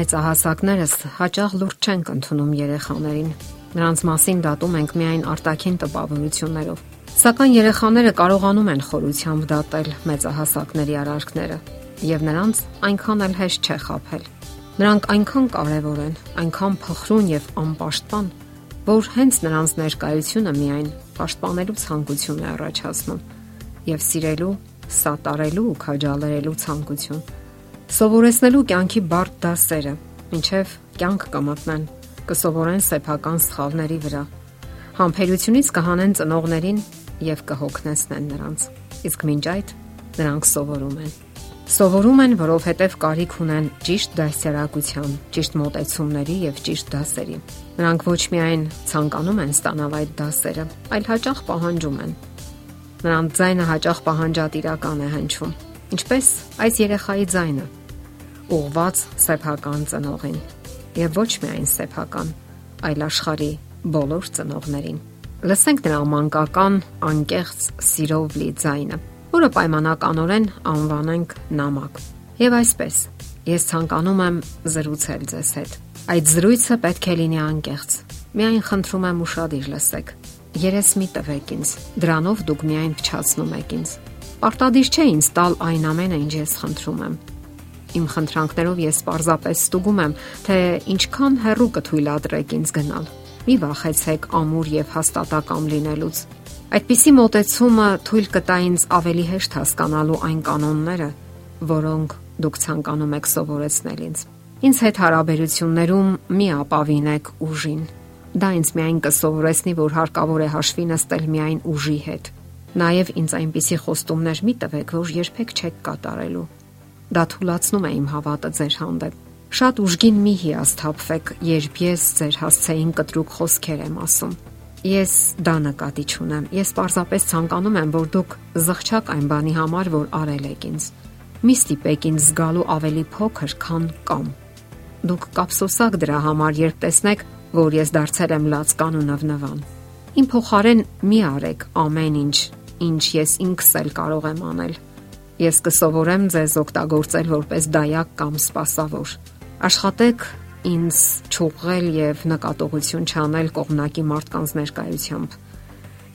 Մեծահասակներս հաճախ լուրջ չենք ընդունում երեխաներին։ Նրանց մասին դատում ենք միայն արտաքին տպավորություններով։ Սակայն երեխաները կարողանում են խորությամբ դատել մեծահասակների արարքները, եւ նրանց այնքան էլ հեշտ չէ խაფել։ Նրանք այնքան կարևոր են, այնքան փխրուն եւ անպաշտպան, որ հենց նրանց ներկայությունը միայն պաշտպանելու ցանկություն է առաջացնում եւ սիրելու, սատարելու ու քաջալերելու ցանկություն Սովորեցնելու կյանքի բարդ դասերը, ինչև կյանք կմտնեն, կսովորեն սեփական սխալների վրա։ Համբերությունից կհանեն ծնողներին եւ կհոգնեցնեն նրանց։ Իսկ մինչ այդ նրանք սովորում են։ Սովորում են, որովհետև կարիք ունեն ճիշտ դասերակցության, ճիշտ մոտեցումների եւ ճիշտ դասերի։ Նրանք ոչ միայն ցանկանում են ստանալ այդ դասերը, այլ հաճախ պահանջում են։ Նրանց ձայնը հաճախ պահանջատիրական է հնչում։ Ինչպես այս երեխայի ձայնը, ուղված սեփական ծնողին եւ ոչ միայն սեփական, այլ աշխարի բոլոր ծնողներին։ Լսենք նրա մանկական անկեղծ սիրով լի ձայնը, որը պայմանականորեն անվանենք նամակ։ Եվ այսպես, ես ցանկանում եմ զրուցել ձեզ հետ։ Այդ զրույցը պետք է լինի անկեղծ։ Միայն խնդրում եմ ուրախadir լսեք։ Երես մի տվեք ինձ։ Դրանով դուք միայն փչացնում եք ինձ։ Պարտադիր չէ ինձ տալ այն ամենը, ինչ ես խնդրում եմ։ Իմ խնդրանքներով ես պարզապես ստուգում եմ, թե ինչքան հեռու կթույլատրեք ինձ գնալ։ Մի վախեցեք ամուր եւ հաստատակամ լինելուց։ Այդպիսի մոտեցումը թույլ կտա ինձ ավելի հեշտ հասկանալու այն կանոնները, որոնք դուք ցանկանում եք սովորեցնել ինձ։ Ինձ հետ հարաբերություններում մի ապավինեք ուժին։ Դա ինձ միայն կսովորեցնի, որ հարկավոր է հաշվի նստել միայն ուժի հետ։ Նաև ինձ այնպիսի խոստումներ մի տվեք, որ երբեք չեք կատարելու Դա թույլաtsնում է իմ հավատը ձեր հանդեպ։ Շատ ուժգին մի հիասթափվեք, երբ ես ձեր հասցեին կտրուկ խոսքեր եմ ասում։ Ես դա նկատի չունեմ։ Ես պարզապես ցանկանում եմ, որ դուք զղջակ այն բանի համար, որ արել եք ինձ։ Մի ստիպեք ինձ զգալու ավելի փոքր, քան կամ։ Դուք կապսոսակ դրա համար, երբ տեսնեք, որ ես դարձել եմ լացկան ու նվնվան։ Իմ փոխարեն մի արեք ամեն ինչ, ինչ ես ինքս էլ կարող եմ անել Ես կսովորեմ ձեզ օգտագործել որպես դայակ կամ սпасավոր։ Աշխատեք ինձ ճուղել եւ նկատողություն չանել կողմնակի մարդկանց ներկայությամբ։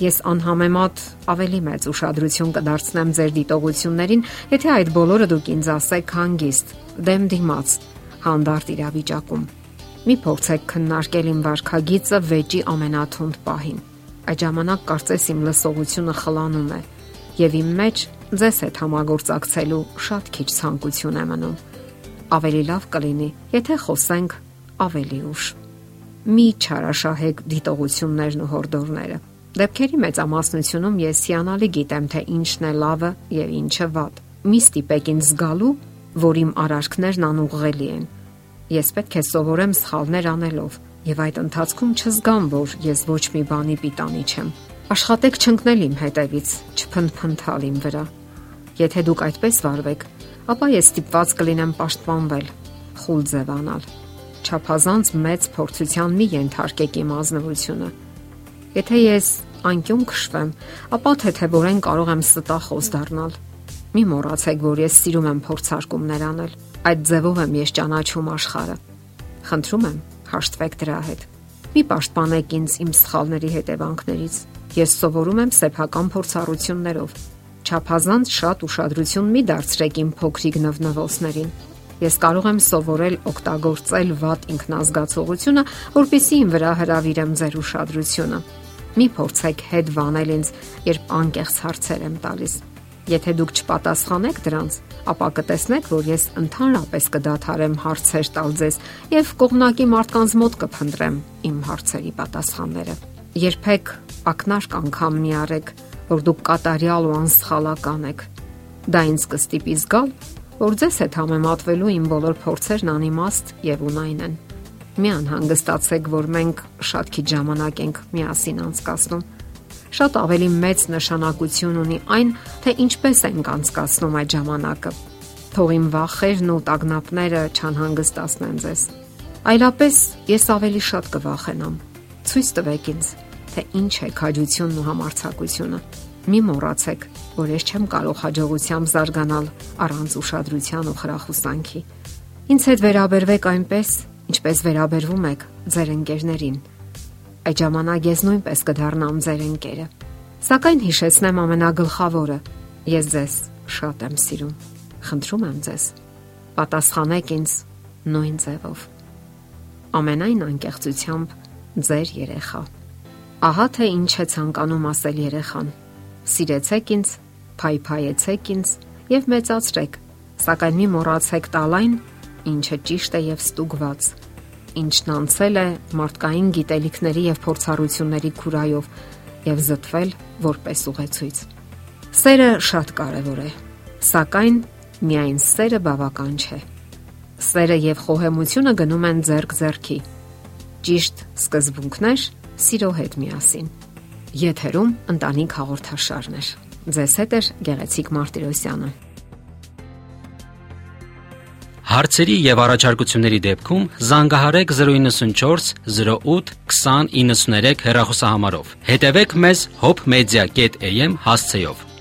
Ես անհամեմատ ավելի մեծ ուշադրություն կդարձնեմ ձեր դիտողություններին, եթե այդ բոլորը դուք ինձ ասեք հանգիստ, դեմ դիմաց, հանդարտ իրավիճակում։ Մի փորձեք քննարկել իմ վարքագիծը վեճի ամենաթունդ պահին։ Այդ ժամանակ կարծես իմ լսողությունը խլանում է եւ իմ մեջ ձեզ հետ համագործակցելու շատ քիչ ցանկություն է մնում։ Ավելի լավ կլինի, եթե խոսենք ավելի ուշ։ Մի չարաշահեք դիտողություններն ու հորդորները։ Դեպքերի մեծամասնությունում ես հիանալի գիտեմ, թե ինչն է լավը եւ ինչը վատ։ Մի ստիպեք ինձ զգալու, որ իմ արարքներն անուղղելի են։ Ես պետք է սովորեմ սխալներ անելով եւ այդ ընթացքում չզգամ, որ ես ոչ մի բանի պիտանի չեմ Աշխատեք չընկնել իմ հետևից, չփնփնթալ իմ վրա։ Եթե դուք այդպես վարվեք, ապա ես ստիպված կլինեմ պաշտպանվել, խուլ ձևանալ։ Չափազանց մեծ փորձության մի ենթարկեք իմ ազնվությունը։ Եթե ես անկյուն քշվեմ, ապա թեթևորեն կարող եմ ստախոս դառնալ։ Մի մոռացեք, որ ես սիրում եմ փորձարկումներ անել։ Այդ ձևով եմ ես ճանաչում աշխարհը։ Խնդրում եմ, հաշտվեք դրա հետ։ Մի պաշտպանեք ինձ իմ սխալների հետևանքներից Ես սովորում եմ սեփական փորձառություններով։ Չափազանց շատ ուշադրություն մի դարձրեք իմ փոքրիկ նվնվոցներին։ Ես կարող եմ սովորել օգտագործել վատ ինքնազգացողությունը, որpիսի իմ վրա հravirեմ ձեր ուշադրությունը։ Մի փորձեք հետ վանել ինձ, երբ անկեղծ հարցեր եմ տալիս։ Եթե դուք չպատասխանեք դրանց, ապա կտեսնեք, որ ես ընդհանրապես կդադարեմ հարցեր տալ ձեզ եւ կողմնակի մարդկանց մոտ կփնտրեմ իմ հարցերի պատասխանները երբեք ակնարկ անգամ մի արեք, որ դուք կատարյալ ու անսխալական եք։ Դա ինձ կստիպի զգալ, որ ձեզ հետ համեմատվելու իմ բոլոր փորձերն անիմաստ եւ ունայն են։ Մի անհանգստացեք, որ մենք շատ քիչ ժամանակ ենք միասին անցկացնում։ Շատ ավելի մեծ նշանակություն ունի այն, թե ինչպես ենք անցկացնում այդ ժամանակը։ Թող իմ վախերն ու տագնապները չանհանգստացնեն ձեզ։ Այլապես ես ավելի շատ կվախենամ։ Ցույց տվեք ինձ, թե ինչ է քաջությունն ու համարցակությունը։ Մի մոռացեք, որ ես չեմ կարող հաջողությամբ զարգանալ առանց ուշադրության ու խրախուսանքի։ Ինձ հետ վերաբերվեք այնպես, ինչպես վերաբերվում եք ձեր ընկերներին։ Այդ ժամանակ ես նույնպես կդառնամ ձեր ընկերը։ Սակայն հիշեցնեմ ամենագլխավորը. ես ձեզ շատ եմ սիրում։ Խնդրում եմ ձեզ, պատասխանեք ինձ նույն ձևով։ Ամենայն անկեղծությամբ ձեր երեխա։ Ահա թե ինչ է ցանկանում ասել երեխան։ Սիրեցեք ինձ, փայփայեցեք ինձ եւ մեծացրեք, սակայն մի մոռացեք տալ այն, ինչը ճիշտ է եւ ստուգված, ինչն անցել է մարդկային գիտելիքների եւ փորձառությունների քուրայով եւ զտվել որպես ուղեցույց։ Սերը շատ կարեւոր է, սակայն միայն սերը բավական չէ։ Սերը եւ խոհեմությունը գնում են ձերք ձերքի։ Ճիշտ սկզբունքներ սիրո հետ միասին։ Եթերում ընտանիք հաղորդաշարն է։ Ձեզ հետ է Գեղեցիկ Մարտիրոսյանը։ Հարցերի եւ առաջարկությունների դեպքում զանգահարեք 094 08 2093 հեռախոսահամարով։ Հետևեք մեզ hopmedia.am հասցեով։